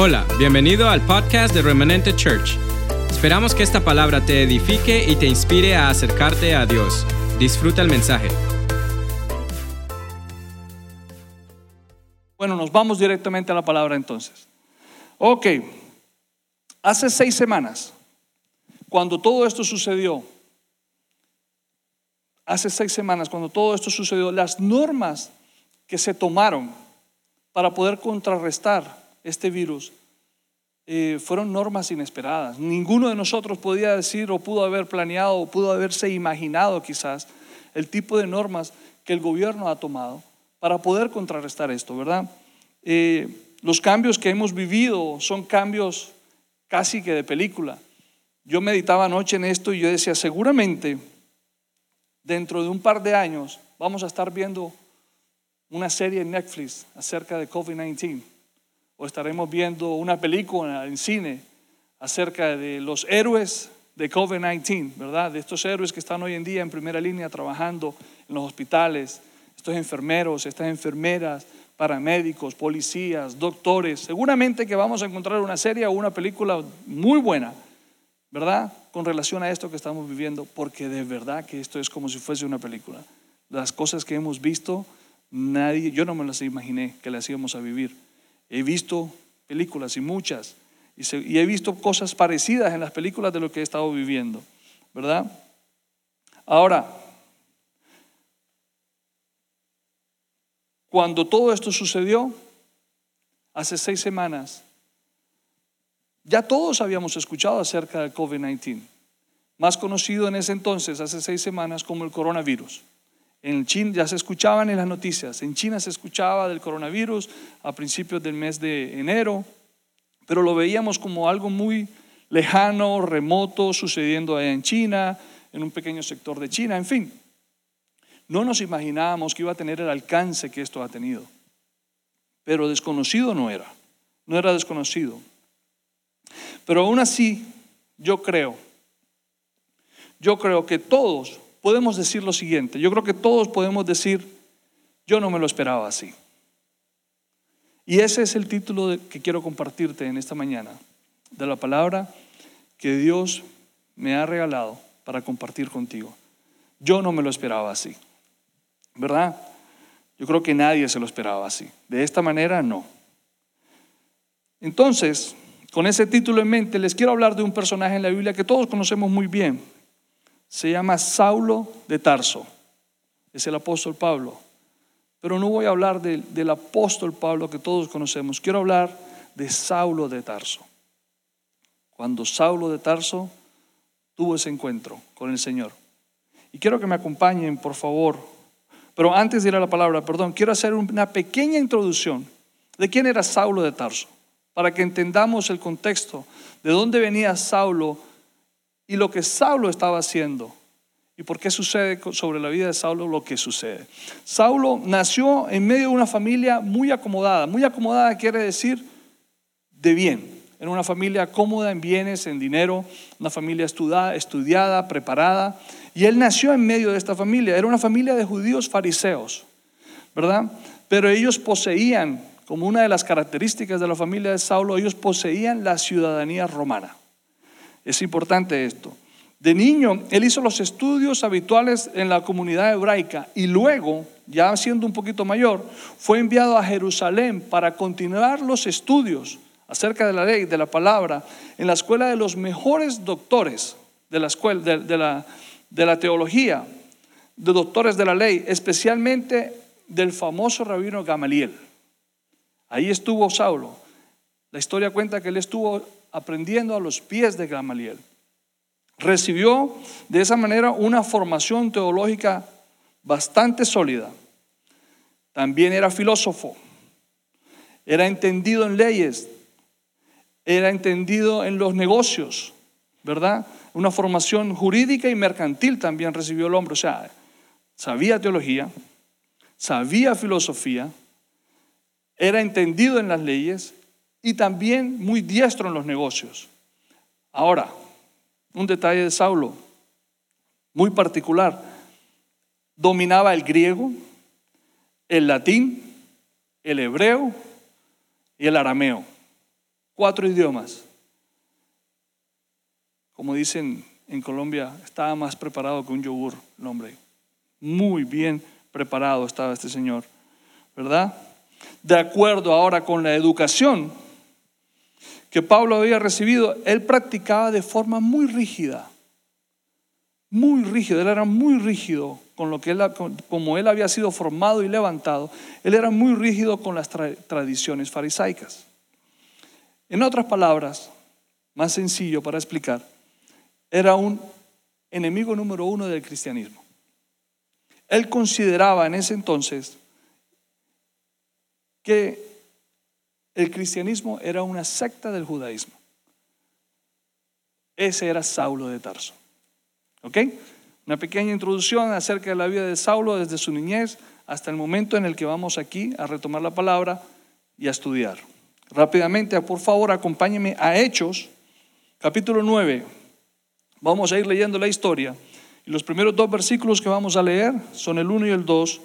Hola, bienvenido al podcast de Remanente Church. Esperamos que esta palabra te edifique y te inspire a acercarte a Dios. Disfruta el mensaje. Bueno, nos vamos directamente a la palabra entonces. Ok, hace seis semanas, cuando todo esto sucedió, hace seis semanas, cuando todo esto sucedió, las normas que se tomaron para poder contrarrestar este virus eh, fueron normas inesperadas. Ninguno de nosotros podía decir o pudo haber planeado o pudo haberse imaginado quizás el tipo de normas que el gobierno ha tomado para poder contrarrestar esto, ¿verdad? Eh, los cambios que hemos vivido son cambios casi que de película. Yo meditaba anoche en esto y yo decía, seguramente dentro de un par de años vamos a estar viendo una serie en Netflix acerca de COVID-19 o estaremos viendo una película en cine acerca de los héroes de COVID-19, ¿verdad? De estos héroes que están hoy en día en primera línea trabajando en los hospitales, estos enfermeros, estas enfermeras, paramédicos, policías, doctores. Seguramente que vamos a encontrar una serie o una película muy buena, ¿verdad? Con relación a esto que estamos viviendo, porque de verdad que esto es como si fuese una película. Las cosas que hemos visto, nadie, yo no me las imaginé que las íbamos a vivir. He visto películas y muchas, y, he visto cosas parecidas en las películas de lo que he estado viviendo, ¿verdad? Ahora, cuando todo esto sucedió, hace seis semanas, ya todos habíamos escuchado acerca del COVID-19, más conocido en ese entonces, hace seis semanas, como el coronavirus. En China ya se escuchaban en las noticias, en China se escuchaba del coronavirus a principios del mes de enero, pero lo veíamos como algo muy lejano, remoto, sucediendo allá en China, en un pequeño sector de China, en fin. No nos imaginábamos que iba a tener el alcance que esto ha tenido, pero desconocido no era, no era desconocido. Pero aún así, yo creo, yo creo que todos podemos decir lo siguiente. Yo creo que todos podemos decir, yo no me lo esperaba así. Y ese es el título que quiero compartirte en esta mañana, de la palabra que Dios me ha regalado para compartir contigo. Yo no me lo esperaba así, ¿verdad? Yo creo que nadie se lo esperaba así. De esta manera, no. Entonces, con ese título en mente, les quiero hablar de un personaje en la Biblia que todos conocemos muy bien, se llama Saulo de Tarso. Es el apóstol Pablo. Pero no voy a hablar del apóstol Pablo que todos conocemos. Quiero hablar de Saulo de Tarso. Cuando Saulo de Tarso tuvo ese encuentro con el Señor. Y quiero que me acompañen, por favor. Pero antes de ir a la palabra, perdón, quiero hacer una pequeña introducción de quién era Saulo de Tarso, para que entendamos el contexto, de dónde venía Saulo y lo que Saulo estaba haciendo. ¿Y por qué sucede sobre la vida de Saulo lo que sucede? Saulo nació en medio de una familia muy acomodada. Muy acomodada quiere decir de bien. En una familia cómoda en bienes, en dinero, una familia estudiada, estudiada, preparada. Y él nació en medio de esta familia. Era una familia de judíos fariseos, ¿verdad? Pero ellos poseían, como una de las características de la familia de Saulo, ellos poseían la ciudadanía romana. Es importante esto. De niño, él hizo los estudios habituales en la comunidad hebraica y luego, ya siendo un poquito mayor, fue enviado a Jerusalén para continuar los estudios acerca de la ley, de la palabra, en la escuela de los mejores doctores de la, escuela, de, la, de la teología, de doctores de la ley, especialmente del famoso rabino Gamaliel. Ahí estuvo Saulo. La historia cuenta que él estuvo aprendiendo a los pies de Gamaliel. Recibió de esa manera una formación teológica bastante sólida. También era filósofo, era entendido en leyes, era entendido en los negocios, ¿verdad? Una formación jurídica y mercantil también recibió el hombre. O sea, sabía teología, sabía filosofía, era entendido en las leyes y también muy diestro en los negocios. Ahora, un detalle de Saulo, muy particular, dominaba el griego, el latín, el hebreo y el arameo. cuatro idiomas. Como dicen en Colombia, estaba más preparado que un yogur el hombre. Muy bien preparado estaba este señor, ¿verdad? De acuerdo ahora con la educación que Pablo había recibido, él practicaba de forma muy rígida, muy rígido, él era muy rígido con lo que él, como él había sido formado y levantado, él era muy rígido con las tradiciones farisaicas. En otras palabras, más sencillo para explicar, era un enemigo número uno del cristianismo. Él consideraba en ese entonces que el cristianismo era una secta del judaísmo. Ese era Saulo de Tarso. ¿Ok? Una pequeña introducción acerca de la vida de Saulo desde su niñez hasta el momento en el que vamos aquí a retomar la palabra y a estudiar. Rápidamente, por favor, acompáñenme a Hechos, capítulo 9. Vamos a ir leyendo la historia. Y los primeros dos versículos que vamos a leer son el 1 y el 2,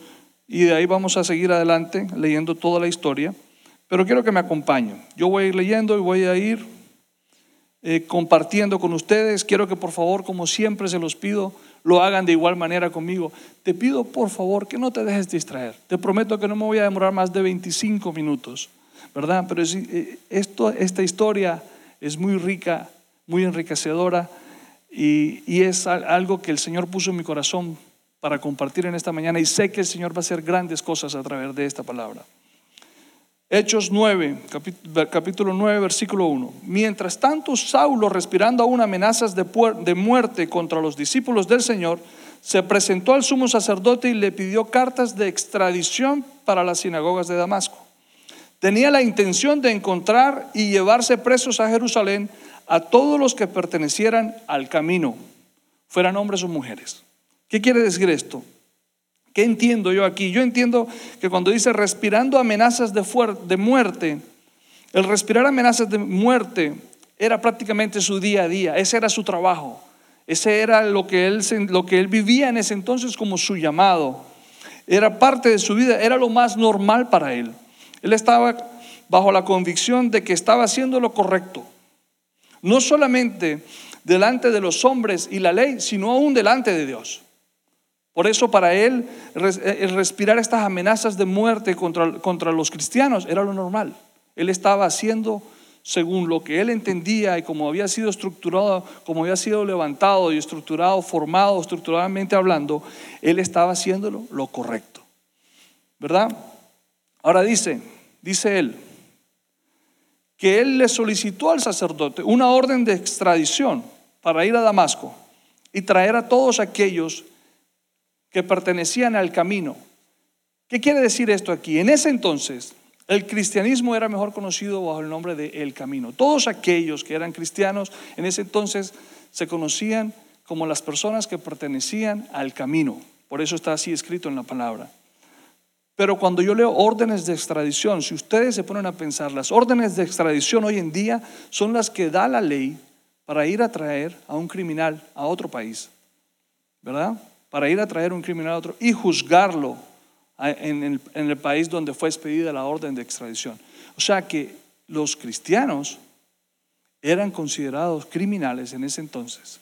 y de ahí vamos a seguir adelante leyendo toda la historia. Pero quiero que me acompañen. Yo voy a ir leyendo y voy a ir eh, compartiendo con ustedes. Quiero que por favor, como siempre se los pido, lo hagan de igual manera conmigo. Te pido por favor que no te dejes distraer. Te prometo que no me voy a demorar más de 25 minutos, ¿verdad? Pero eh, esto, esta historia es muy rica, muy enriquecedora y, es algo que el Señor puso en mi corazón para compartir en esta mañana y sé que el Señor va a hacer grandes cosas a través de esta palabra. Hechos 9, capítulo 9, versículo 1. Mientras tanto, Saulo, respirando aún amenazas de, de muerte contra los discípulos del Señor, se presentó al sumo sacerdote y le pidió cartas de extradición para las sinagogas de Damasco. Tenía la intención de encontrar y llevarse presos a Jerusalén a todos los que pertenecieran al camino, fueran hombres o mujeres. ¿Qué quiere decir esto? ¿Qué entiendo yo aquí? Yo entiendo que cuando dice respirando amenazas de, muerte, el respirar amenazas de muerte era prácticamente su día a día, ese era su trabajo, ese era lo que él, lo que él vivía en ese entonces como su llamado, era parte de su vida, era lo más normal para él. Él estaba bajo la convicción de que estaba haciendo lo correcto, no solamente delante de los hombres y la ley, sino aún delante de Dios. Por eso para él el respirar estas amenazas de muerte contra, contra los cristianos era lo normal. Él estaba haciendo según lo que él entendía y como había sido estructurado, como había sido levantado y estructurado, formado, estructuralmente hablando, él estaba haciéndolo lo correcto. ¿Verdad? Ahora dice, dice él, que él le solicitó al sacerdote una orden de extradición para ir a Damasco y traer a todos aquellos que pertenecían al camino. ¿Qué quiere decir esto aquí? En ese entonces, el cristianismo era mejor conocido bajo el nombre de El Camino. Todos aquellos que eran cristianos en ese entonces se conocían como las personas que pertenecían al camino. Por eso está así escrito en la palabra. Pero cuando yo leo órdenes de extradición, si ustedes se ponen a pensar, las órdenes de extradición hoy en día son las que da la ley para ir a traer a un criminal a otro país, ¿verdad? Para ir a traer un criminal a otro y juzgarlo en el país donde fue expedida la orden de extradición. O sea que los cristianos eran considerados criminales en ese entonces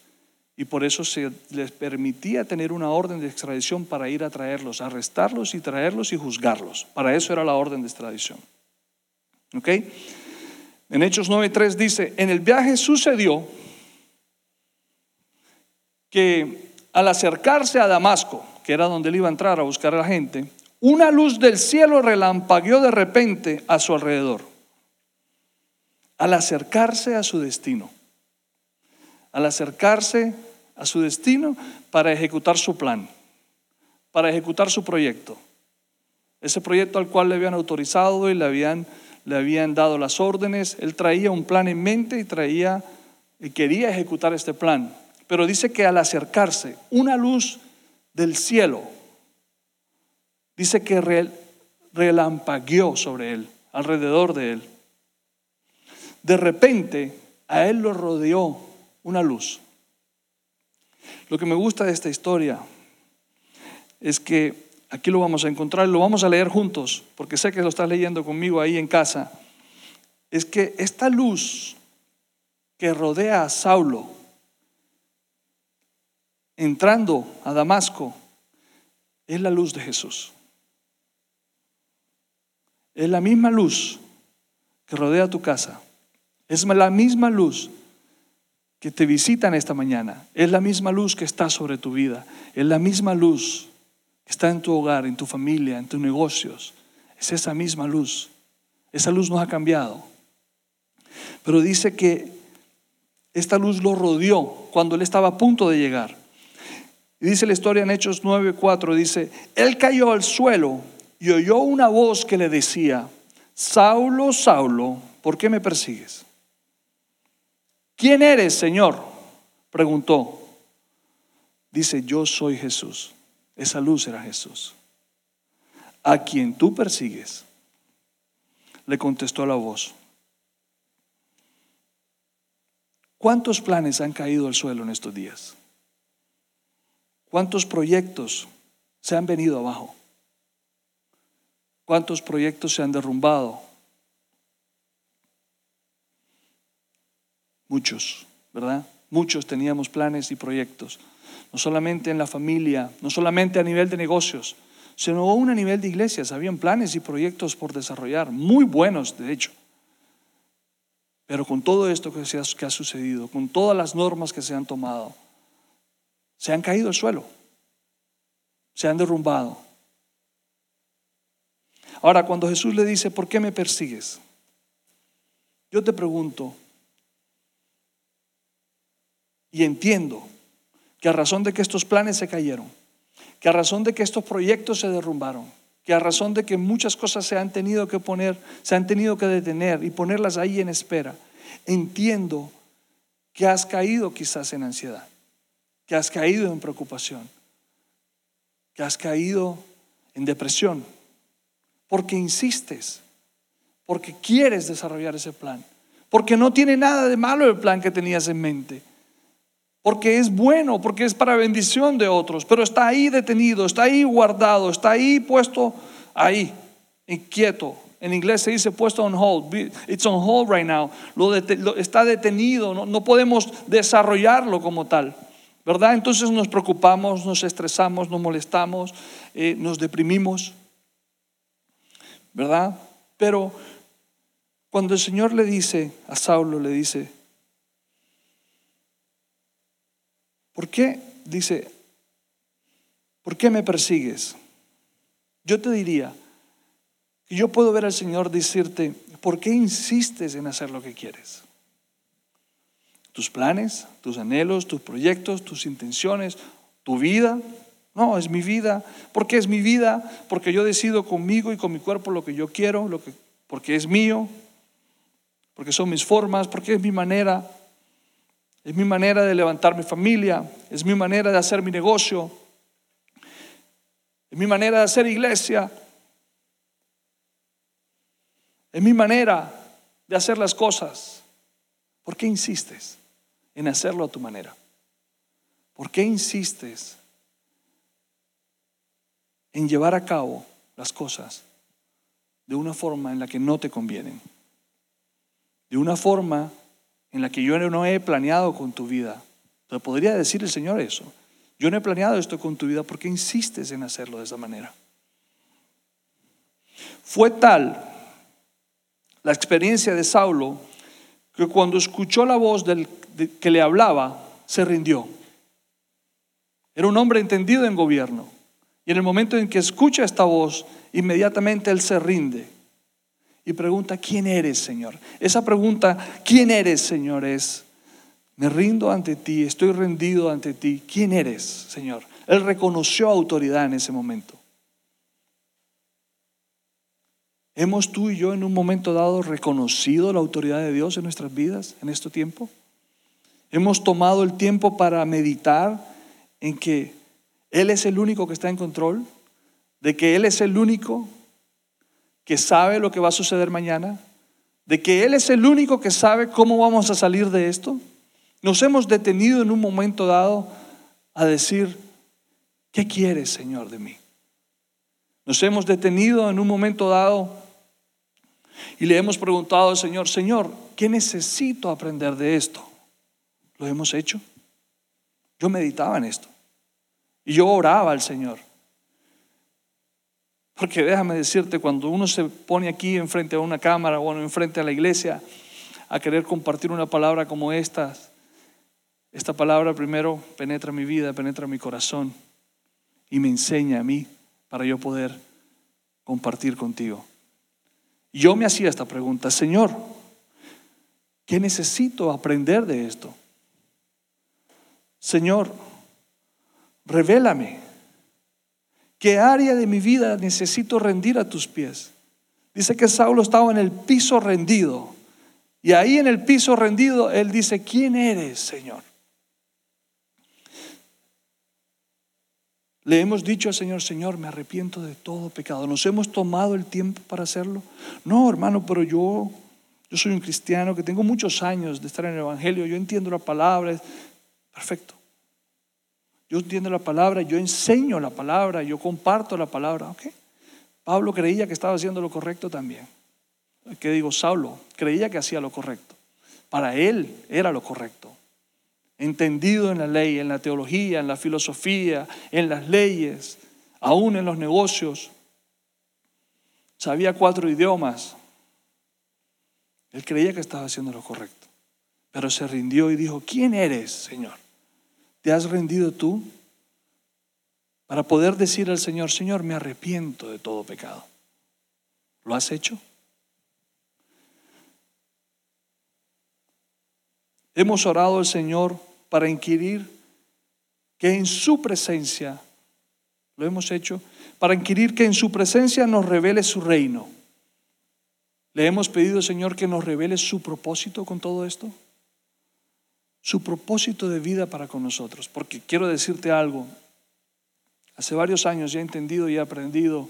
y por eso se les permitía tener una orden de extradición para ir a traerlos, arrestarlos y traerlos y juzgarlos. Para eso era la orden de extradición. ¿Ok? En Hechos 9.3 dice, en el viaje sucedió que al acercarse a Damasco, que era donde él iba a entrar a buscar a la gente, una luz del cielo relampagueó de repente a su alrededor. Al acercarse a su destino, al acercarse a su destino para ejecutar su plan, para ejecutar su proyecto. Ese proyecto al cual le habían autorizado y le habían, le habían dado las órdenes, él traía un plan en mente y traía y quería ejecutar este plan. Pero dice que al acercarse, una luz del cielo, dice que relampagueó sobre él, alrededor de él. De repente, a él lo rodeó una luz. Lo que me gusta de esta historia es que aquí lo vamos a encontrar, lo vamos a leer juntos, porque sé que lo estás leyendo conmigo ahí en casa. es que esta luz que rodea a Saulo, entrando a Damasco, es la luz de Jesús. Es la misma luz que rodea tu casa. Es la misma luz que te visitan esta mañana. Es la misma luz que está sobre tu vida. Es la misma luz que está en tu hogar, en tu familia, en tus negocios. Es esa misma luz. Esa luz no ha cambiado. Pero dice que esta luz lo rodeó cuando él estaba a punto de llegar. Y dice la historia en Hechos 9:4, dice, él cayó al suelo y oyó una voz que le decía, Saulo, Saulo, ¿por qué me persigues? ¿Quién eres, Señor? preguntó. Dice, yo soy Jesús. Esa luz era Jesús. A quien tú persigues, le contestó la voz. ¿Cuántos planes han caído al suelo en estos días? ¿Cuántos proyectos se han venido abajo? ¿Cuántos proyectos se han derrumbado? Muchos, ¿verdad? Muchos teníamos planes y proyectos, no solamente en la familia, no solamente a nivel de negocios, sino aún a nivel de iglesias. Habían planes y proyectos por desarrollar, muy buenos, de hecho. Pero con todo esto que, ha sucedido, con todas las normas que se han tomado, se han caído al suelo, se han derrumbado. Ahora, cuando Jesús le dice, ¿por qué me persigues? Yo te pregunto, y entiendo que a razón de que estos planes se cayeron, que a razón de que estos proyectos se derrumbaron, que a razón de que muchas cosas se han tenido que poner, se han tenido que detener y ponerlas ahí en espera, entiendo que has caído quizás en ansiedad, que has caído en preocupación, que has caído en depresión, porque insistes, porque quieres desarrollar ese plan, porque no tiene nada de malo el plan que tenías en mente, porque es bueno, porque es para bendición de otros, pero está ahí detenido, está ahí guardado, está ahí puesto ahí, inquieto. En inglés se dice puesto on hold. It's on hold right now. Lo, está detenido, no, no, podemos desarrollarlo como tal. ¿Verdad? Entonces nos preocupamos, nos estresamos, nos molestamos, eh, nos deprimimos. ¿Verdad? Pero cuando el Señor le dice a Saulo, le dice, ¿Por qué? Dice, ¿por qué me persigues? Yo te diría que yo puedo ver al Señor decirte, ¿por qué insistes en hacer lo que quieres? Tus planes, tus anhelos, tus proyectos, tus intenciones, tu vida. No, es mi vida. ¿Por qué es mi vida? Porque yo decido conmigo y con mi cuerpo lo que yo quiero, lo que, porque es mío, porque son mis formas, porque es mi manera. Es mi manera de levantar mi familia, es mi manera de hacer mi negocio, es mi manera de hacer iglesia, es mi manera de hacer las cosas. ¿Por qué insistes en hacerlo a tu manera? ¿Por qué insistes en llevar a cabo las cosas de una forma en la que no te convienen? De una forma en la que yo no he planeado con tu vida. Te podría decir el Señor eso. Yo no he planeado esto con tu vida, ¿por qué insistes en hacerlo de esa manera? Fue tal la experiencia de Saulo que cuando escuchó la voz del, que le hablaba, se rindió. Era un hombre entendido en gobierno. Y en el momento en que escucha esta voz, inmediatamente él se rinde y pregunta, ¿quién eres, Señor? Esa pregunta, ¿quién eres, Señor? Es, me rindo ante ti, estoy rendido ante ti. ¿Quién eres, Señor? Él reconoció autoridad en ese momento. ¿Hemos tú y yo en un momento dado reconocido la autoridad de Dios en nuestras vidas en este tiempo? ¿Hemos tomado el tiempo para meditar en que Él es el único que está en control? ¿De que Él es el único que sabe lo que va a suceder mañana, de que Él es el único que sabe cómo vamos a salir de esto. Nos hemos detenido en un momento dado a decir, ¿qué quieres, Señor, de mí? Nos hemos detenido en un momento dado Y le hemos preguntado al Señor, Señor, ¿qué necesito aprender de esto? ¿Lo hemos hecho? Yo meditaba en esto. Y yo oraba al Señor. Porque déjame decirte, cuando uno se pone aquí enfrente a una cámara o enfrente a la iglesia a querer compartir una palabra como esta, esta palabra primero penetra mi vida, penetra mi corazón y me enseña a mí para yo poder compartir contigo. Yo me hacía esta pregunta, Señor, ¿qué necesito aprender de esto? Señor, revélame qué área de mi vida necesito rendir a tus pies. Dice que Saulo estaba en el piso rendido. Y ahí en el piso rendido, él dice, ¿quién eres, Señor? Le hemos dicho al Señor, Señor, me arrepiento de todo pecado. ¿Nos hemos tomado el tiempo para hacerlo? No, hermano, pero yo, yo soy un cristiano que tengo muchos años de estar en el Evangelio, yo entiendo la palabra. Perfecto. Yo entiendo la palabra, yo enseño la palabra, yo comparto la palabra. Pablo creía que estaba haciendo lo correcto también. ¿Qué digo? Saulo creía que hacía lo correcto. Para él era lo correcto entendido en la ley, en la teología, en la filosofía, en las leyes, aún en los negocios. Sabía cuatro idiomas. Él creía que estaba haciendo lo correcto, pero se rindió y dijo, ¿quién eres, Señor? ¿Te has rendido tú? Para poder decir al Señor, Señor, me arrepiento de todo pecado. ¿Lo has hecho? Hemos orado al Señor para inquirir que en su presencia, lo hemos hecho, para inquirir que en su presencia nos revele su reino. Le hemos pedido, Señor, que nos revele su propósito con todo esto. Su propósito de vida para con nosotros. Porque quiero decirte algo. Hace varios años ya he entendido y he aprendido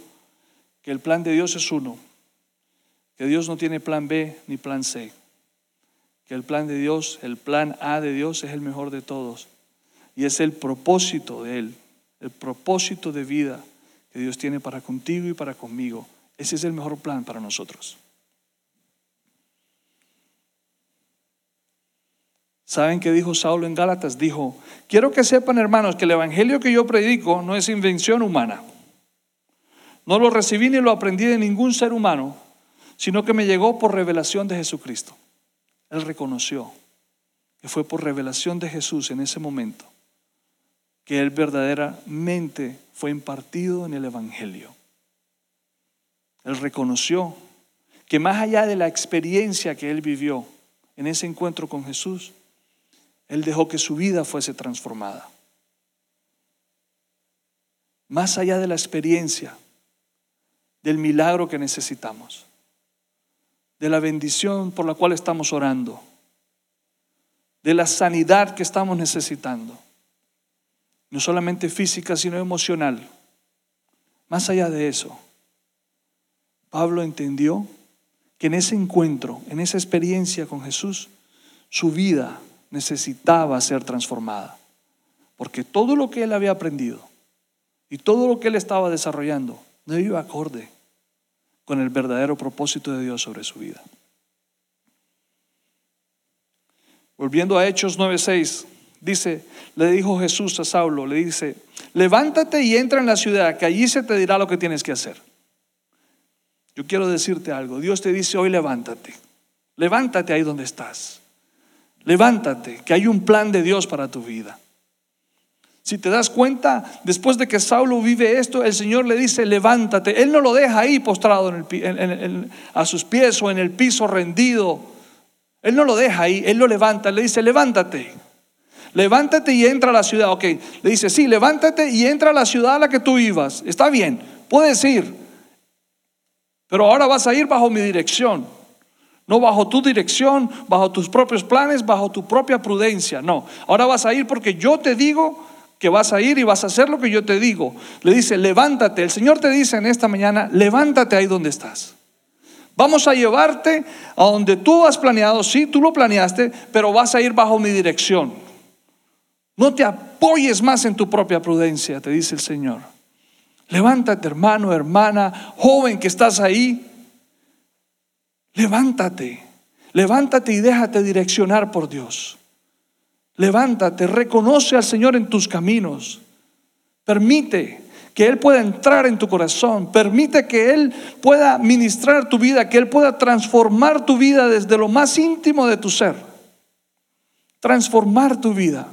que el plan de Dios es uno. Que Dios no tiene plan B ni plan C que el plan de Dios, el plan A de Dios es el mejor de todos. Y es el propósito de Él, el propósito de vida que Dios tiene para contigo y para conmigo. Ese es el mejor plan para nosotros. ¿Saben qué dijo Saulo en Gálatas? Dijo, quiero que sepan hermanos que el Evangelio que yo predico no es invención humana. No lo recibí ni lo aprendí de ningún ser humano, sino que me llegó por revelación de Jesucristo. Él reconoció que fue por revelación de Jesús en ese momento que él verdaderamente fue impartido en el Evangelio. Él reconoció que más allá de la experiencia que él vivió en ese encuentro con Jesús, él dejó que su vida fuese transformada. Más allá de la experiencia, del milagro que necesitamos de la bendición por la cual estamos orando, de la sanidad que estamos necesitando, no solamente física, sino emocional. Más allá de eso, Pablo entendió que en ese encuentro, en esa experiencia con Jesús, su vida necesitaba ser transformada. Porque todo lo que él había aprendido y todo lo que él estaba desarrollando no iba acorde con el verdadero propósito de Dios sobre su vida. Volviendo a Hechos 9:6, dice, le dijo Jesús a Saulo, le dice, levántate y entra en la ciudad, que allí se te dirá lo que tienes que hacer. Yo quiero decirte algo, Dios te dice hoy levántate, levántate ahí donde estás, levántate, que hay un plan de Dios para tu vida. Si te das cuenta, después de que Saulo vive esto, el Señor le dice, levántate. Él no lo deja ahí postrado a sus pies o en el piso rendido. Él no lo deja ahí, Él lo levanta, le dice, levántate. Levántate y entra a la ciudad. Ok, le dice, sí, levántate y entra a la ciudad a la que tú ibas. Está bien, puedes ir. Pero ahora vas a ir bajo mi dirección. No bajo tu dirección, bajo tus propios planes, bajo tu propia prudencia. No, ahora vas a ir porque yo te digo que vas a ir y vas a hacer lo que yo te digo. Le dice, levántate. El Señor te dice en esta mañana, levántate ahí donde estás. Vamos a llevarte a donde tú has planeado, sí, tú lo planeaste, pero vas a ir bajo mi dirección. No te apoyes más en tu propia prudencia, te dice el Señor. Levántate, hermano, hermana, joven que estás ahí. Levántate, levántate y déjate direccionar por Dios. Levántate, reconoce al Señor en tus caminos. Permite que Él pueda entrar en tu corazón. Permite que Él pueda ministrar tu vida, que Él pueda transformar tu vida desde lo más íntimo de tu ser. Transformar tu vida.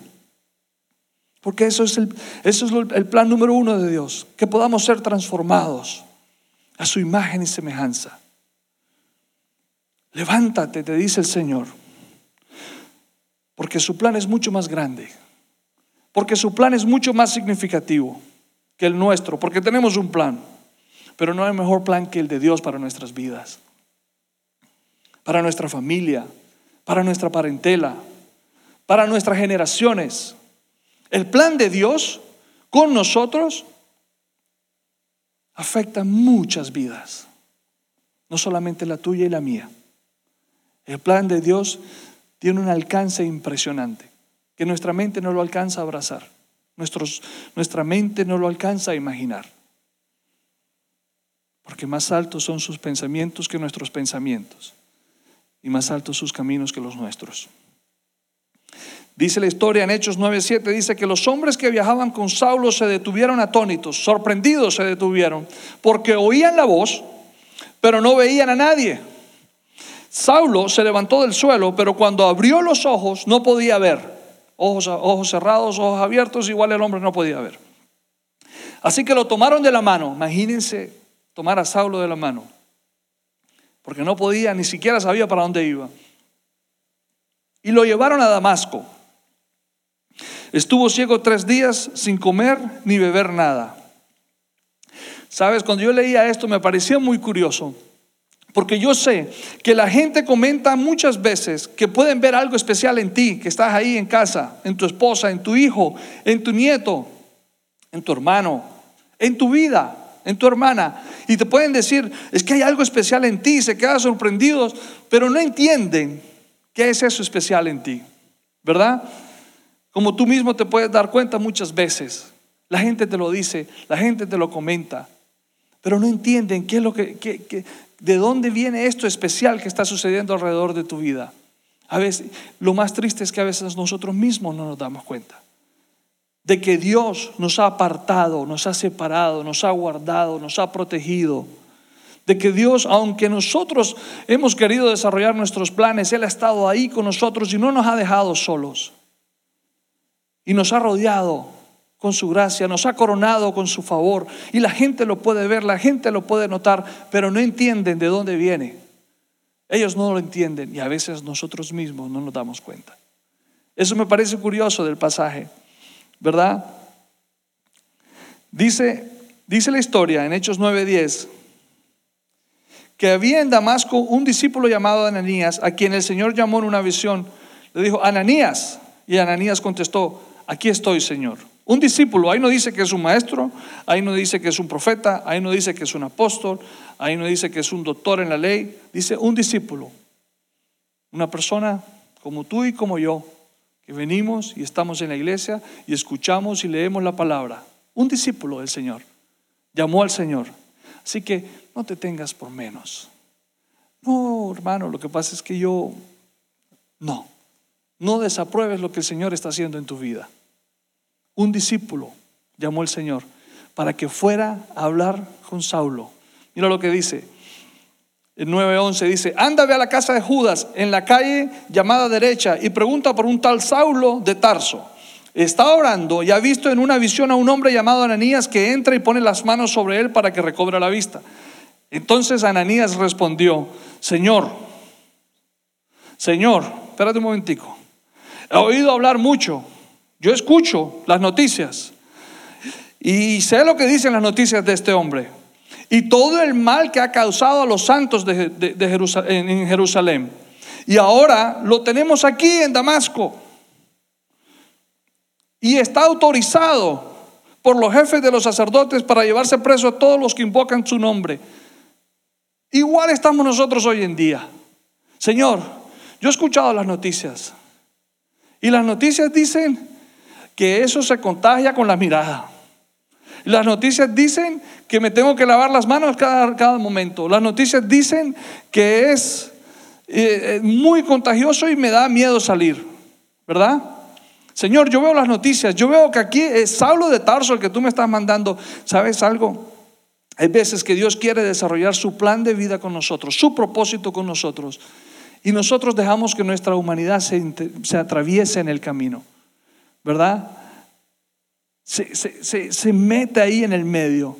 Porque eso es el, eso es el plan número uno de Dios, que podamos ser transformados a su imagen y semejanza. Levántate, te dice el Señor, porque su plan es mucho más grande, porque su plan es mucho más significativo que el nuestro, porque tenemos un plan, pero no hay mejor plan que el de Dios para nuestras vidas, para nuestra familia, para nuestra parentela, para nuestras generaciones. El plan de Dios con nosotros afecta muchas vidas, no solamente la tuya y la mía. El plan de Dios tiene un alcance impresionante, que nuestra mente no lo alcanza a abrazar nuestra mente no lo alcanza a imaginar. Porque más altos son sus pensamientos que nuestros pensamientos. Y más altos sus caminos que los nuestros. Dice la historia en Hechos 9:7, dice que los hombres que viajaban con Saulo se detuvieron atónitos, sorprendidos se detuvieron, porque oían la voz, pero no veían a nadie. Saulo se levantó del suelo, pero cuando abrió los ojos no podía ver ojos, cerrados, ojos abiertos, igual el hombre no podía ver. Así que lo tomaron de la mano. Imagínense tomar a Saulo de la mano. Porque no podía, ni siquiera sabía para dónde iba. Y lo llevaron a Damasco. Estuvo ciego tres días sin comer ni beber nada. Sabes, cuando yo leía esto me parecía muy curioso. Porque yo sé que la gente comenta muchas veces que pueden ver algo especial en ti, que estás ahí en casa, en tu esposa, en tu hijo, en tu nieto, en tu hermano, en tu vida, en tu hermana. Y te pueden decir, es que hay algo especial en ti, se quedan sorprendidos, pero no entienden qué es eso especial en ti, ¿verdad? Como tú mismo te puedes dar cuenta muchas veces. La gente te lo dice, la gente te lo comenta, pero no entienden qué es lo que, ¿De dónde viene esto especial que está sucediendo alrededor de tu vida? A veces, lo más triste es que a veces nosotros mismos no nos damos cuenta de que Dios nos ha apartado, nos ha separado, nos ha guardado, nos ha protegido. De que Dios, aunque nosotros hemos querido desarrollar nuestros planes, Él ha estado ahí con nosotros y no nos ha dejado solos. Y nos ha rodeado con su gracia, nos ha coronado con su favor y la gente lo puede ver, la gente lo puede notar, pero no entienden de dónde viene. Ellos no lo entienden y a veces nosotros mismos no nos damos cuenta. Eso me parece curioso del pasaje, ¿verdad? Dice, dice la historia en Hechos 9:10 que había en Damasco un discípulo llamado Ananías, a quien el Señor llamó en una visión. Le dijo, Ananías. Y Ananías contestó, aquí estoy, Señor. Un discípulo, ahí no dice que es un maestro, ahí no dice que es un profeta, ahí no dice que es un apóstol, ahí no dice que es un doctor en la ley, dice un discípulo. Una persona como tú y como yo, que venimos y estamos en la iglesia y escuchamos y leemos la palabra. Un discípulo del Señor. Llamó al Señor. Así que no te tengas por menos. No, hermano, lo que pasa es que yo... No, no desapruebes lo que el Señor está haciendo en tu vida un discípulo llamó el Señor para que fuera a hablar con Saulo. Mira lo que dice. El 9:11 dice, anda ve a la casa de Judas en la calle llamada derecha y pregunta por un tal Saulo de Tarso. Está orando y ha visto en una visión a un hombre llamado Ananías que entra y pone las manos sobre él para que recobre la vista. Entonces Ananías respondió, Señor, Señor, espérate un momentico, he oído hablar mucho yo escucho las noticias y sé lo que dicen las noticias de este hombre y todo el mal que ha causado a los santos de, en Jerusalén. Y ahora lo tenemos aquí en Damasco. Y está autorizado por los jefes de los sacerdotes para llevarse preso a todos los que invocan su nombre. Igual estamos nosotros hoy en día. Señor, yo he escuchado las noticias. Y las noticias dicen que eso se contagia con la mirada. Las noticias dicen que me tengo que lavar las manos cada, cada momento. Las noticias dicen que es eh, eh, muy contagioso y me da miedo salir, ¿verdad? Señor, yo veo las noticias, yo veo que aquí es Saulo de Tarso el que tú me estás mandando. ¿Sabes algo? Hay veces que Dios quiere desarrollar su plan de vida con nosotros, su propósito con nosotros. Y nosotros dejamos que nuestra humanidad se, se atraviese en el camino, ¿verdad? Se, se, se mete ahí en el medio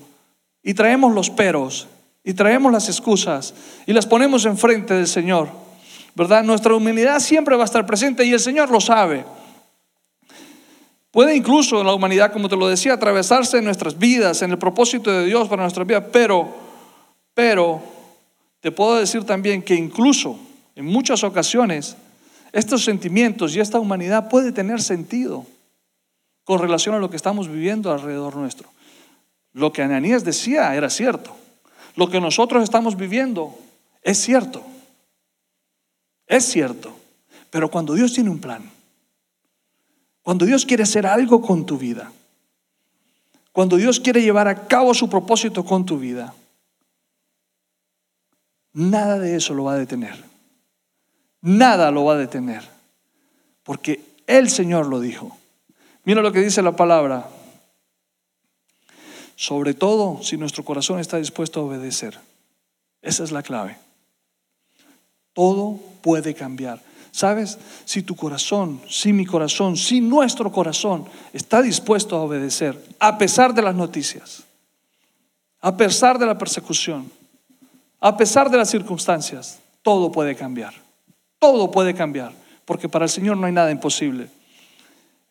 y traemos los peros y traemos las excusas y las ponemos enfrente del Señor, ¿verdad? Nuestra humanidad siempre va a estar presente y el Señor lo sabe. Puede incluso la humanidad, como te lo decía, atravesarse en nuestras vidas, en el propósito de Dios para nuestras vidas, pero, pero, te puedo decir también que incluso en muchas ocasiones estos sentimientos y esta humanidad puede tener sentido con relación a lo que estamos viviendo alrededor nuestro. Lo que Ananías decía era cierto. Lo que nosotros estamos viviendo es cierto. Es cierto. Pero cuando Dios tiene un plan, cuando Dios quiere hacer algo con tu vida, cuando Dios quiere llevar a cabo su propósito con tu vida, nada de eso lo va a detener. Nada lo va a detener. Porque el Señor lo dijo. Mira lo que dice la palabra. Sobre todo si nuestro corazón está dispuesto a obedecer. Esa es la clave. Todo puede cambiar. ¿Sabes? Si tu corazón, si mi corazón, si nuestro corazón está dispuesto a obedecer, a pesar de las noticias, a pesar de la persecución, a pesar de las circunstancias, todo puede cambiar. Todo puede cambiar, porque para el Señor no hay nada imposible.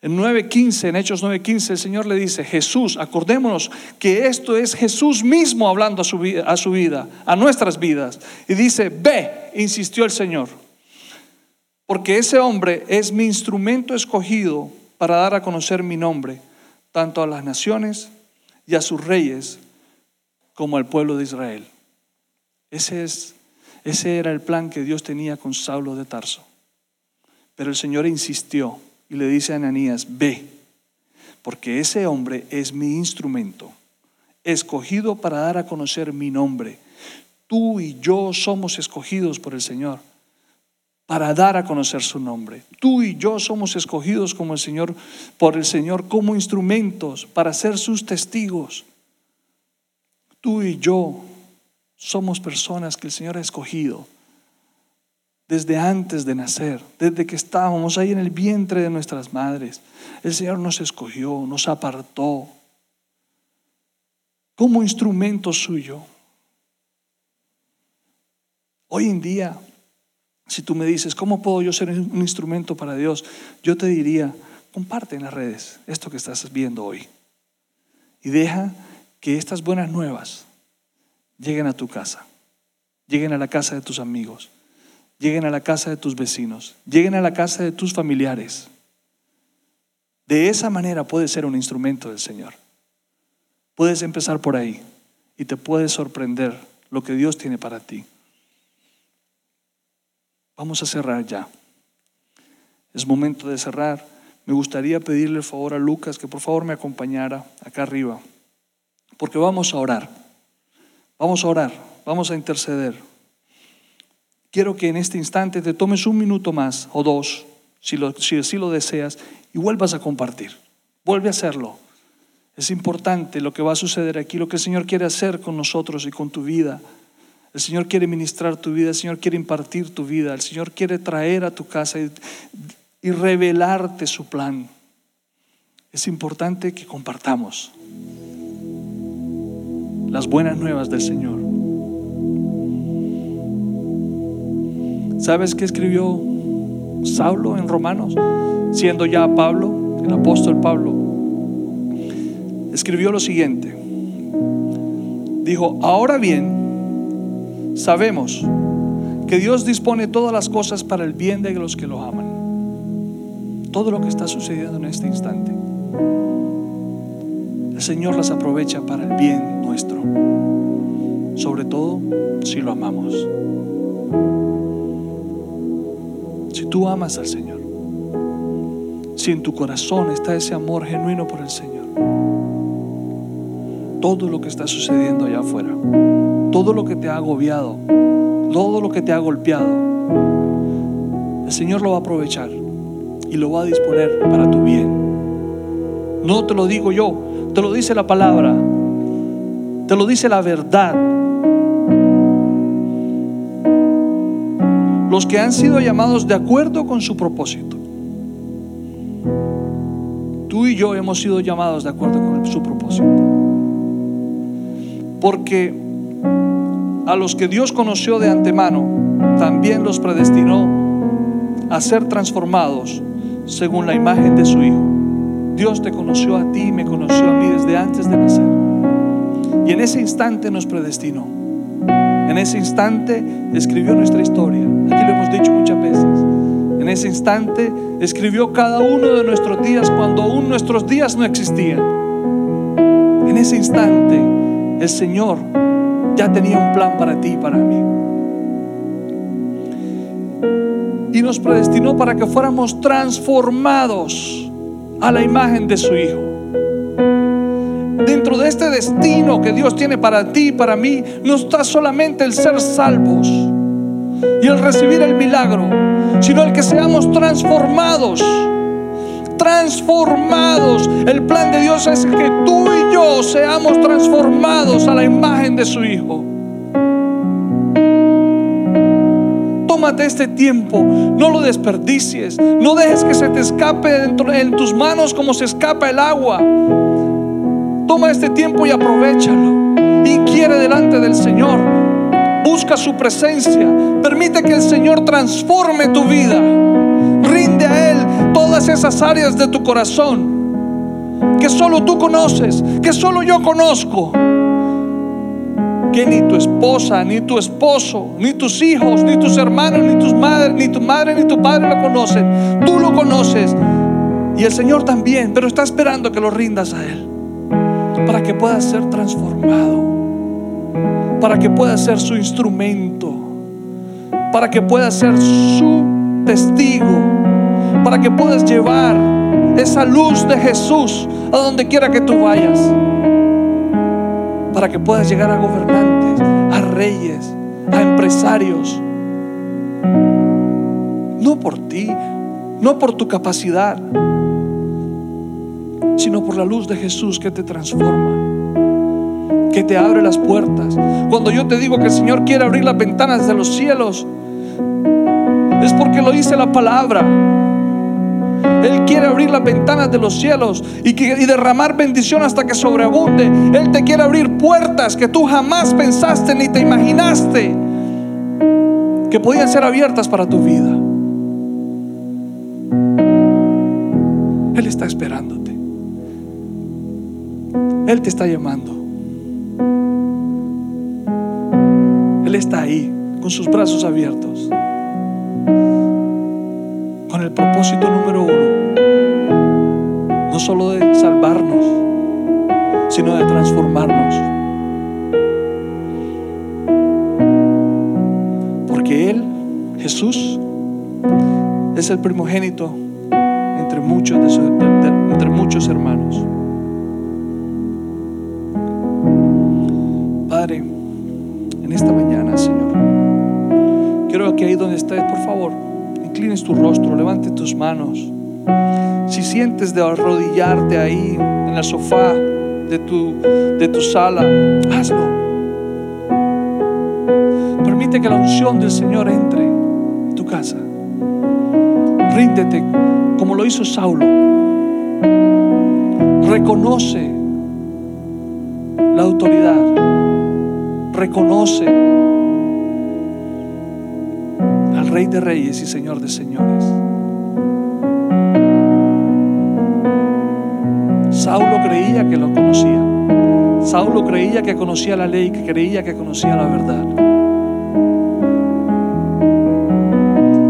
En 9.15, en Hechos 9.15, el Señor le dice, Jesús, acordémonos que esto es Jesús mismo hablando a su, a su vida, a nuestras vidas. Y dice, ve, insistió el Señor porque ese hombre es mi instrumento escogido para dar a conocer mi nombre, tanto a las naciones y a sus reyes como al pueblo de Israel. Ese, es, ese era el plan que Dios tenía con Saulo de Tarso. Pero el Señor insistió y le dice a Ananías, ve, porque ese hombre es mi instrumento, escogido para dar a conocer mi nombre. Tú y yo somos escogidos por el Señor para dar a conocer su nombre. Tú y yo somos escogidos como el Señor por el Señor como instrumentos para ser sus testigos. Tú y yo somos personas que el Señor ha escogido desde antes de nacer, desde que estábamos ahí en el vientre de nuestras madres. El Señor nos escogió, nos apartó como instrumento suyo. Hoy en día si tú me dices, ¿cómo puedo yo ser un instrumento para Dios? Yo te diría, comparte en las redes esto que estás viendo hoy. Y deja que estas buenas nuevas lleguen a tu casa, lleguen a la casa de tus amigos, lleguen a la casa de tus vecinos, lleguen a la casa de tus familiares. De esa manera puedes ser un instrumento del Señor. Puedes empezar por ahí y te puedes sorprender lo que Dios tiene para ti. Vamos a cerrar ya. Es momento de cerrar. Me gustaría pedirle el favor a Lucas que por favor me acompañara acá arriba, porque vamos a orar. Vamos a orar, vamos a interceder. Quiero que en este instante te tomes un minuto más o dos, si, así lo deseas, y vuelvas a compartir. Vuelve a hacerlo. Es importante lo que va a suceder aquí, lo que el Señor quiere hacer con nosotros y con tu vida. El Señor quiere ministrar tu vida, el Señor quiere impartir tu vida, el Señor quiere traer a tu casa y, revelarte su plan. Es importante que compartamos las buenas nuevas del Señor. ¿Sabes qué escribió Saulo en Romanos? Siendo ya Pablo, el apóstol Pablo, escribió lo siguiente. Dijo, ahora bien, sabemos que Dios dispone todas las cosas para el bien de los que lo aman. Todo lo que está sucediendo en este instante. El Señor las aprovecha para el bien nuestro. Sobre todo si lo amamos. Tú amas al Señor. Si en tu corazón está ese amor genuino por el Señor. todo lo que está sucediendo allá afuera, todo lo que te ha agobiado, todo lo que te ha golpeado, el Señor lo va a aprovechar y lo va a disponer para tu bien. No te lo digo yo, te lo dice la palabra, te lo dice la verdad. Los que han sido llamados de acuerdo con su propósito. Tú y yo hemos sido llamados de acuerdo con su propósito. Porque a los que Dios conoció de antemano, también los predestinó a ser transformados según la imagen de su Hijo. Dios te conoció a ti, me conoció a mí desde antes de nacer. Y en ese instante nos predestinó. En ese instante escribió nuestra historia. Aquí lo hemos dicho muchas veces. En ese instante escribió cada uno de nuestros días cuando aún nuestros días no existían. En ese instante el Señor ya tenía un plan para ti y para mí. Y nos predestinó para que fuéramos transformados a la imagen de su Hijo. Dentro de este destino que Dios tiene para ti y para mí, no está solamente el ser salvos y el recibir el milagro, sino el que seamos transformados. Transformados. El plan de Dios es que tú y yo seamos transformados a la imagen de su Hijo. Tómate este tiempo, no lo desperdicies, no dejes que se te escape en tus manos como se escapa el agua. Toma este tiempo y aprovechalo. Y quiere delante del Señor. Busca su presencia. Permite que el Señor transforme tu vida. Rinde a Él todas esas áreas de tu corazón que solo tú conoces, que solo yo conozco que ni tu esposa, ni tu esposo, ni tus hijos, ni tus hermanos, ni tus madres, ni tu madre, ni tu padre lo conocen. Tú lo conoces y el Señor también, pero está esperando que lo rindas a Él para que puedas ser transformado, para que puedas ser su instrumento, para que puedas ser su testigo, para que puedas llevar esa luz de Jesús a donde quiera que tú vayas para que puedas llegar a gobernantes, a reyes, a empresarios. No por ti, no por tu capacidad, sino por la luz de Jesús que te transforma, que te abre las puertas. Cuando yo te digo que el Señor quiere abrir las ventanas de los cielos, es porque lo dice la palabra. Él quiere abrir las ventanas de los cielos y, derramar bendición hasta que sobreabunde. Él te quiere abrir puertas que tú jamás pensaste ni te imaginaste que podían ser abiertas para tu vida. Él está esperándote. Él te está llamando. Él está ahí con sus brazos abiertos con el propósito número uno, no solo de salvarnos, sino de transformarnos. Porque Él, Jesús, es el primogénito entre muchos, de entre muchos hermanos. En esta mañana, Señor, quiero que ahí donde estés, por favor, inclines tu rostro, levante tus manos. Si sientes de arrodillarte ahí en el sofá de tu, de tu sala, hazlo. Permite que la unción del Señor entre en tu casa. Ríndete como lo hizo Saulo. Reconoce la autoridad. Reconoce Rey de Reyes y Señor de Señores. Saulo creía que lo conocía. Saulo creía que conocía la ley, que creía que conocía la verdad.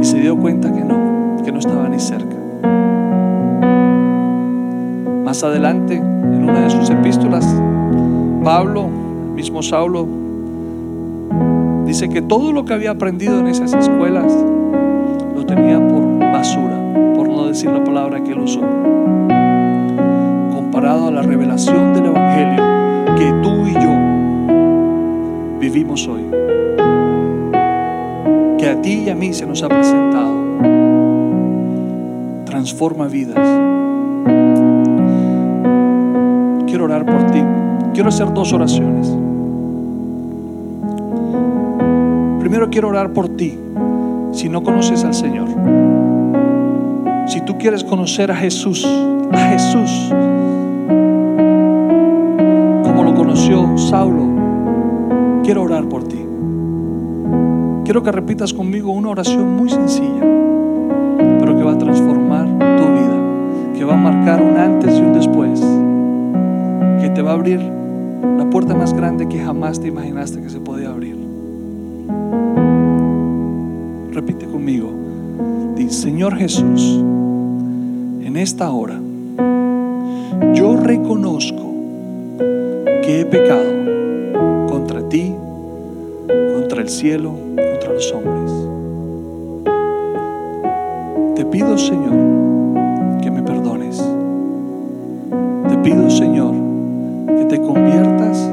Y se dio cuenta que no, que no estaba ni cerca. Más adelante, en una de sus epístolas, Pablo, mismo Saulo, Dice que todo lo que había aprendido en esas escuelas lo tenía por basura, por no decir la palabra que él usó. Comparado a la revelación del Evangelio que tú y yo vivimos hoy. Que a ti y a mí se nos ha presentado. Transforma vidas. Quiero orar por ti. Quiero hacer dos oraciones. Quiero orar por ti si no conoces al Señor. Si tú quieres conocer a Jesús, a Jesús, como lo conoció Saulo, quiero orar por ti. Quiero que repitas conmigo una oración muy sencilla, pero que va a transformar tu vida, que va a marcar un antes y un después, que te va a abrir la puerta más grande que jamás te imaginaste que se podía abrir. Conmigo. Dice, Señor Jesús, en esta hora, yo reconozco que he pecado contra ti, contra el cielo, contra los hombres. Te pido, Señor, que me perdones. Te pido, Señor, que te conviertas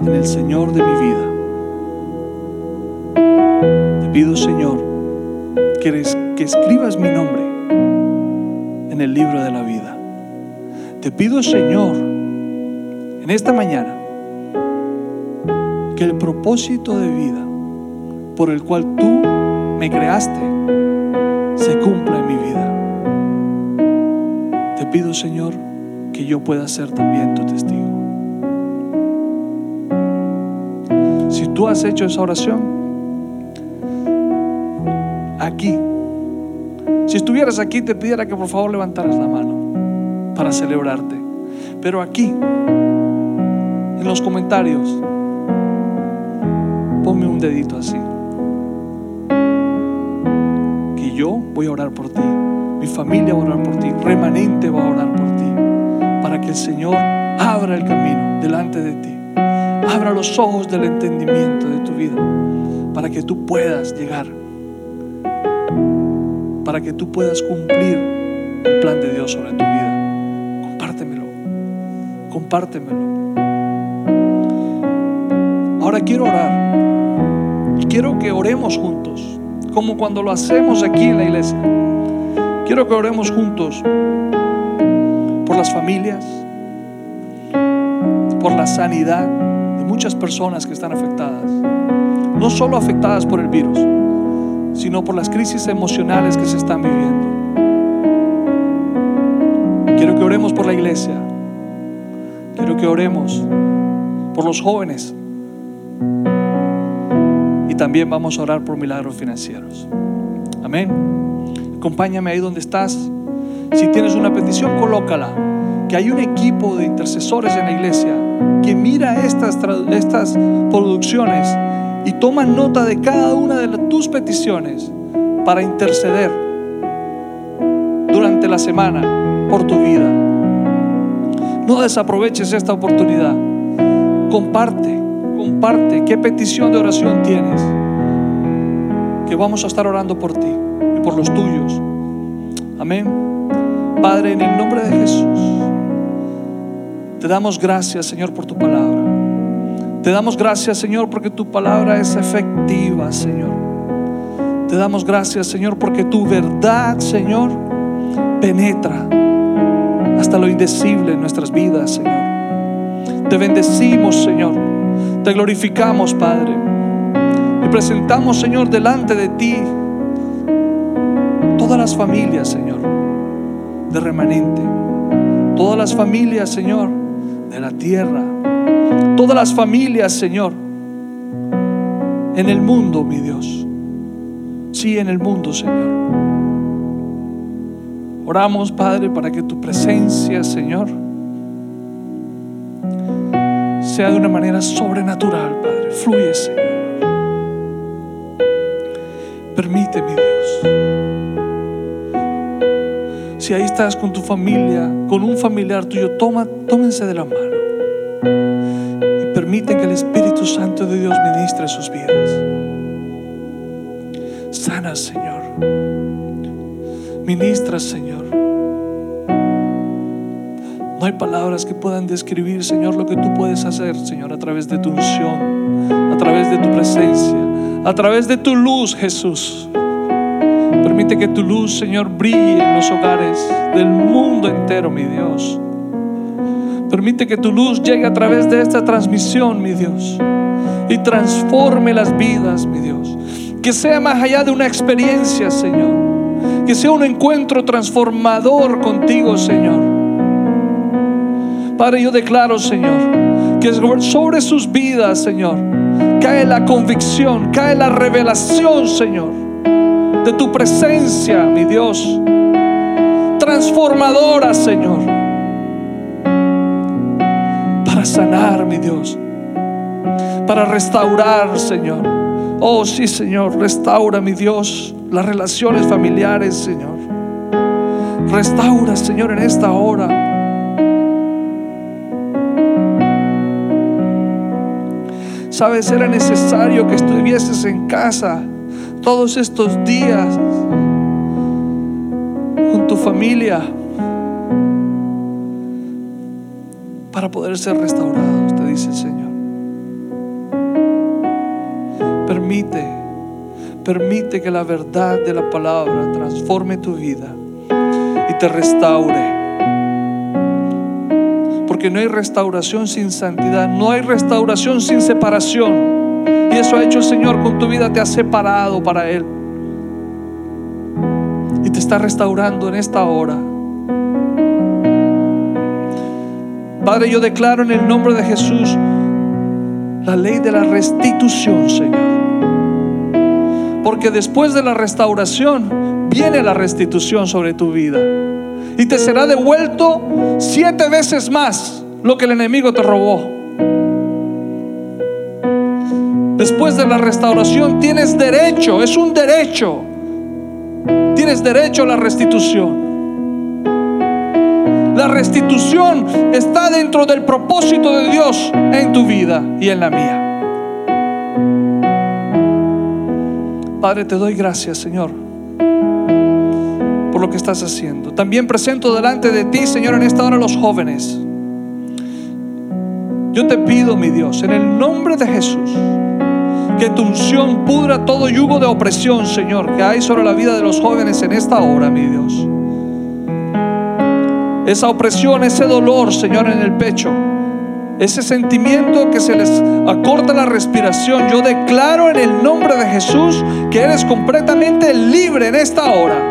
en el Señor de mi vida. Te pido, Señor, que, que escribas mi nombre en el libro de la vida. Te pido, Señor, en esta mañana, que el propósito de vida por el cual tú me creaste se cumpla en mi vida. Te pido, Señor, que yo pueda ser también tu testigo. Si tú has hecho esa oración, aquí, si estuvieras aquí, te pidiera que por favor levantaras la mano para celebrarte. Pero aquí, en los comentarios, ponme un dedito así. Que yo voy a orar por ti, mi familia va a orar por ti, remanente va a orar por ti, para que el Señor abra el camino delante de ti, abra los ojos del entendimiento de tu vida, para que tú puedas llegar, para que tú puedas cumplir el plan de Dios sobre tu vida. Compártemelo, compártemelo. Ahora quiero orar. Y quiero que oremos juntos, como cuando lo hacemos aquí en la iglesia. Quiero que oremos juntos por las familias, por la sanidad de muchas personas que están afectadas. No solo afectadas por el virus, sino por las crisis emocionales que se están viviendo. Quiero que oremos por la iglesia. Quiero que oremos por los jóvenes. Y también vamos a orar por milagros financieros. Amén. Acompáñame ahí donde estás. Si tienes una petición, colócala. Que hay un equipo de intercesores en la iglesia que mira estas, estas producciones y toma nota de cada una de tus peticiones para interceder durante la semana por tu vida. No desaproveches esta oportunidad. Comparte, comparte qué petición de oración tienes. Que vamos a estar orando por ti y por los tuyos. Amén. Padre, en el nombre de Jesús, te damos gracias, Señor, por tu palabra. Te damos gracias, Señor, porque tu palabra es efectiva, Señor. Te damos gracias, Señor, porque tu verdad, Señor, penetra hasta lo indecible en nuestras vidas, Señor. Te bendecimos, Señor. Te glorificamos, Padre. Y presentamos, Señor, delante de ti todas las familias, Señor, de remanente. Todas las familias, Señor, de la tierra. Todas las familias, Señor, en el mundo, mi Dios. Sí, en el mundo, Señor. Oramos, Padre, para que tu presencia, Señor, sea de una manera sobrenatural, Padre. Fluye, Señor. Permite, mi Dios. Si ahí estás con tu familia, con un familiar tuyo, toma, tómense de la mano permite que el Espíritu Santo de Dios ministre sus vidas. Sana, Señor. Ministra, Señor. No hay palabras que puedan describir, Señor, lo que tú puedes hacer, Señor, a través de tu unción, a través de tu presencia, a través de tu luz, Jesús. Permite que tu luz, Señor, brille en los hogares del mundo entero, mi Dios. Permite que tu luz llegue a través de esta transmisión, mi Dios, y transforme las vidas, mi Dios. Que sea más allá de una experiencia, Señor. Que sea un encuentro transformador contigo, Señor. Padre, yo declaro, Señor, que sobre sus vidas, Señor, cae la convicción, cae la revelación, Señor, de tu presencia, mi Dios, transformadora, Señor, sanar, mi Dios, para restaurar, Señor. Oh, sí, Señor, restaura, mi Dios, las relaciones familiares, Señor. Restaura, Señor, en esta hora. Sabes, era necesario que estuvieses en casa todos estos días con tu familia para poder ser restaurados, te dice el Señor. Permite, permite que la verdad de la palabra transforme tu vida y te restaure. Porque no hay restauración sin santidad, no hay restauración sin separación. Y eso ha hecho el Señor con tu vida, te ha separado para Él. Y te está restaurando en esta hora. Padre, yo declaro en el nombre de Jesús la ley de la restitución, Señor. Porque después de la restauración viene la restitución sobre tu vida. Y te será devuelto siete veces más lo que el enemigo te robó. Después de la restauración tienes derecho, es un derecho. Tienes derecho a la restitución. La restitución está dentro del propósito de Dios en tu vida y en la mía. Padre, te doy gracias, Señor, por lo que estás haciendo. También presento delante de ti, Señor, en esta hora los jóvenes. Yo te pido, mi Dios, en el nombre de Jesús, que tu unción pudra todo yugo de opresión, Señor, que hay sobre la vida de los jóvenes en esta hora, mi Dios. Esa opresión, ese dolor, Señor, en el pecho ese sentimiento que se les acorta la respiración, yo declaro en el nombre de Jesús que eres completamente libre en esta hora.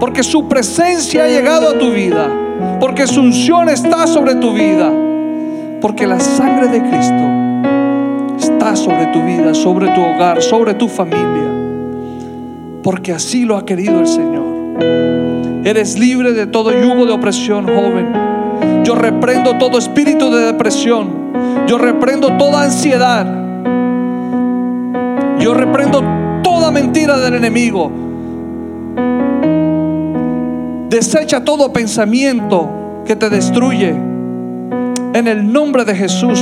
Porque su presencia ha llegado a tu vida. Porque su unción está sobre tu vida. Porque la sangre de Cristo está sobre tu vida, sobre tu hogar, sobre tu familia. Porque así lo ha querido el Señor. Eres libre de todo yugo de opresión, joven. Yo reprendo todo espíritu de depresión. Yo reprendo toda ansiedad. Yo reprendo toda mentira del enemigo. Desecha todo pensamiento que te destruye. En el nombre de Jesús.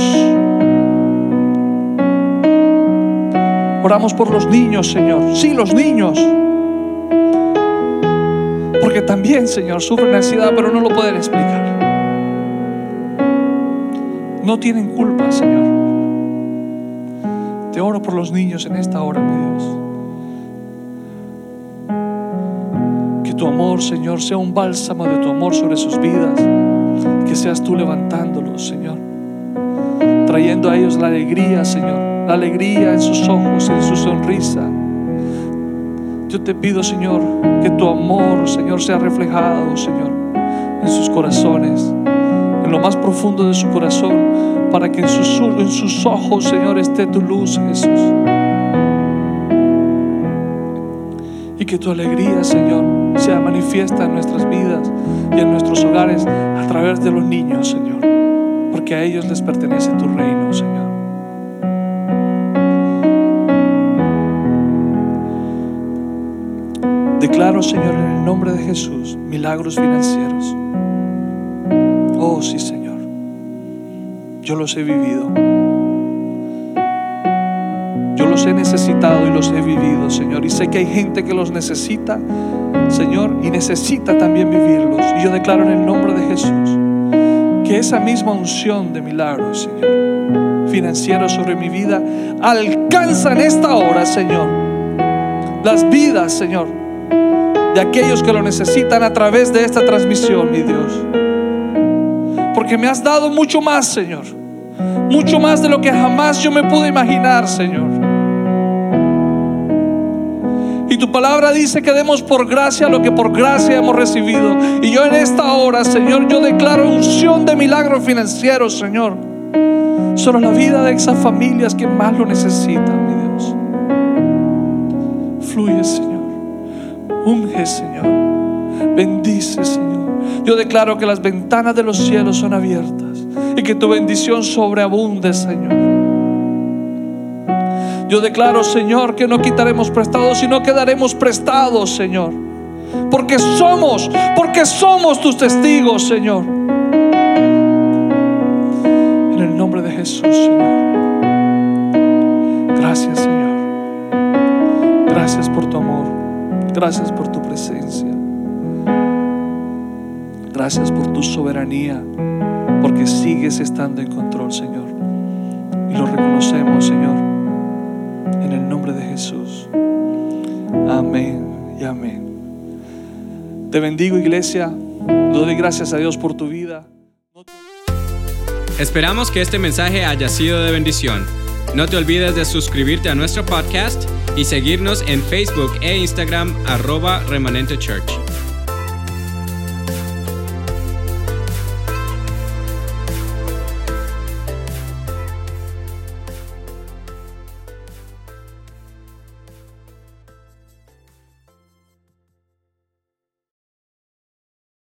Oramos por los niños, Señor. Sí, los niños. Porque también, Señor, sufren ansiedad, pero no lo pueden explicar no tienen culpa, Señor. Te oro por los niños en esta hora, mi Dios. Que tu amor, Señor, sea un bálsamo de tu amor sobre sus vidas. Que seas tú levantándolos, Señor. Trayendo a ellos la alegría, Señor. La alegría en sus ojos, en su sonrisa. Yo te pido, Señor, que tu amor, Señor, sea reflejado, Señor, en sus corazones en lo más profundo de su corazón, para que en sus, ojos, Señor, esté tu luz, Jesús. Y que tu alegría, Señor, sea manifiesta en nuestras vidas y en nuestros hogares a través de los niños, Señor. Porque a ellos les pertenece tu reino, Declaro, Señor, en el nombre de Jesús, milagros financieros. Oh, sí, Señor. Yo los he vivido. Yo los he necesitado y los he vivido, Señor. Y sé que hay gente que los necesita, Señor, y necesita también vivirlos. Y yo declaro en el nombre de Jesús Que esa misma unción de milagros, Señor, financiero sobre mi vida, alcanza en esta hora, Señor, las vidas, Señor, de aquellos que lo necesitan a través de esta transmisión, mi Dios. Porque me has dado mucho más, Señor. Mucho más de lo que jamás yo me pude imaginar, Señor. Y tu palabra dice que demos por gracia lo que por gracia hemos recibido. Y yo en esta hora, Señor, yo declaro unción de milagros financieros, Señor. Sobre la vida de esas familias que más lo necesitan, mi Dios. Fluye, Señor. Unge, Señor. Bendice, Señor. Yo declaro que las ventanas de los cielos son abiertas y que tu bendición sobreabunde, Señor. Yo declaro, Señor, que no quitaremos prestados, sino que daremos prestados, Señor. Porque somos, porque somos tus testigos, Señor. En el nombre de Jesús, Señor. Gracias, Señor. Gracias por tu amor. Gracias por tu presencia. Gracias por tu soberanía, porque sigues estando en control, Señor. Y lo reconocemos, Señor en el nombre de Jesús. Amén y amén. Te bendigo iglesia. Doy gracias a Dios por tu vida. Esperamos que este mensaje haya sido de bendición. No te olvides de suscribirte a nuestro podcast y seguirnos en Facebook e Instagram arroba remanente church.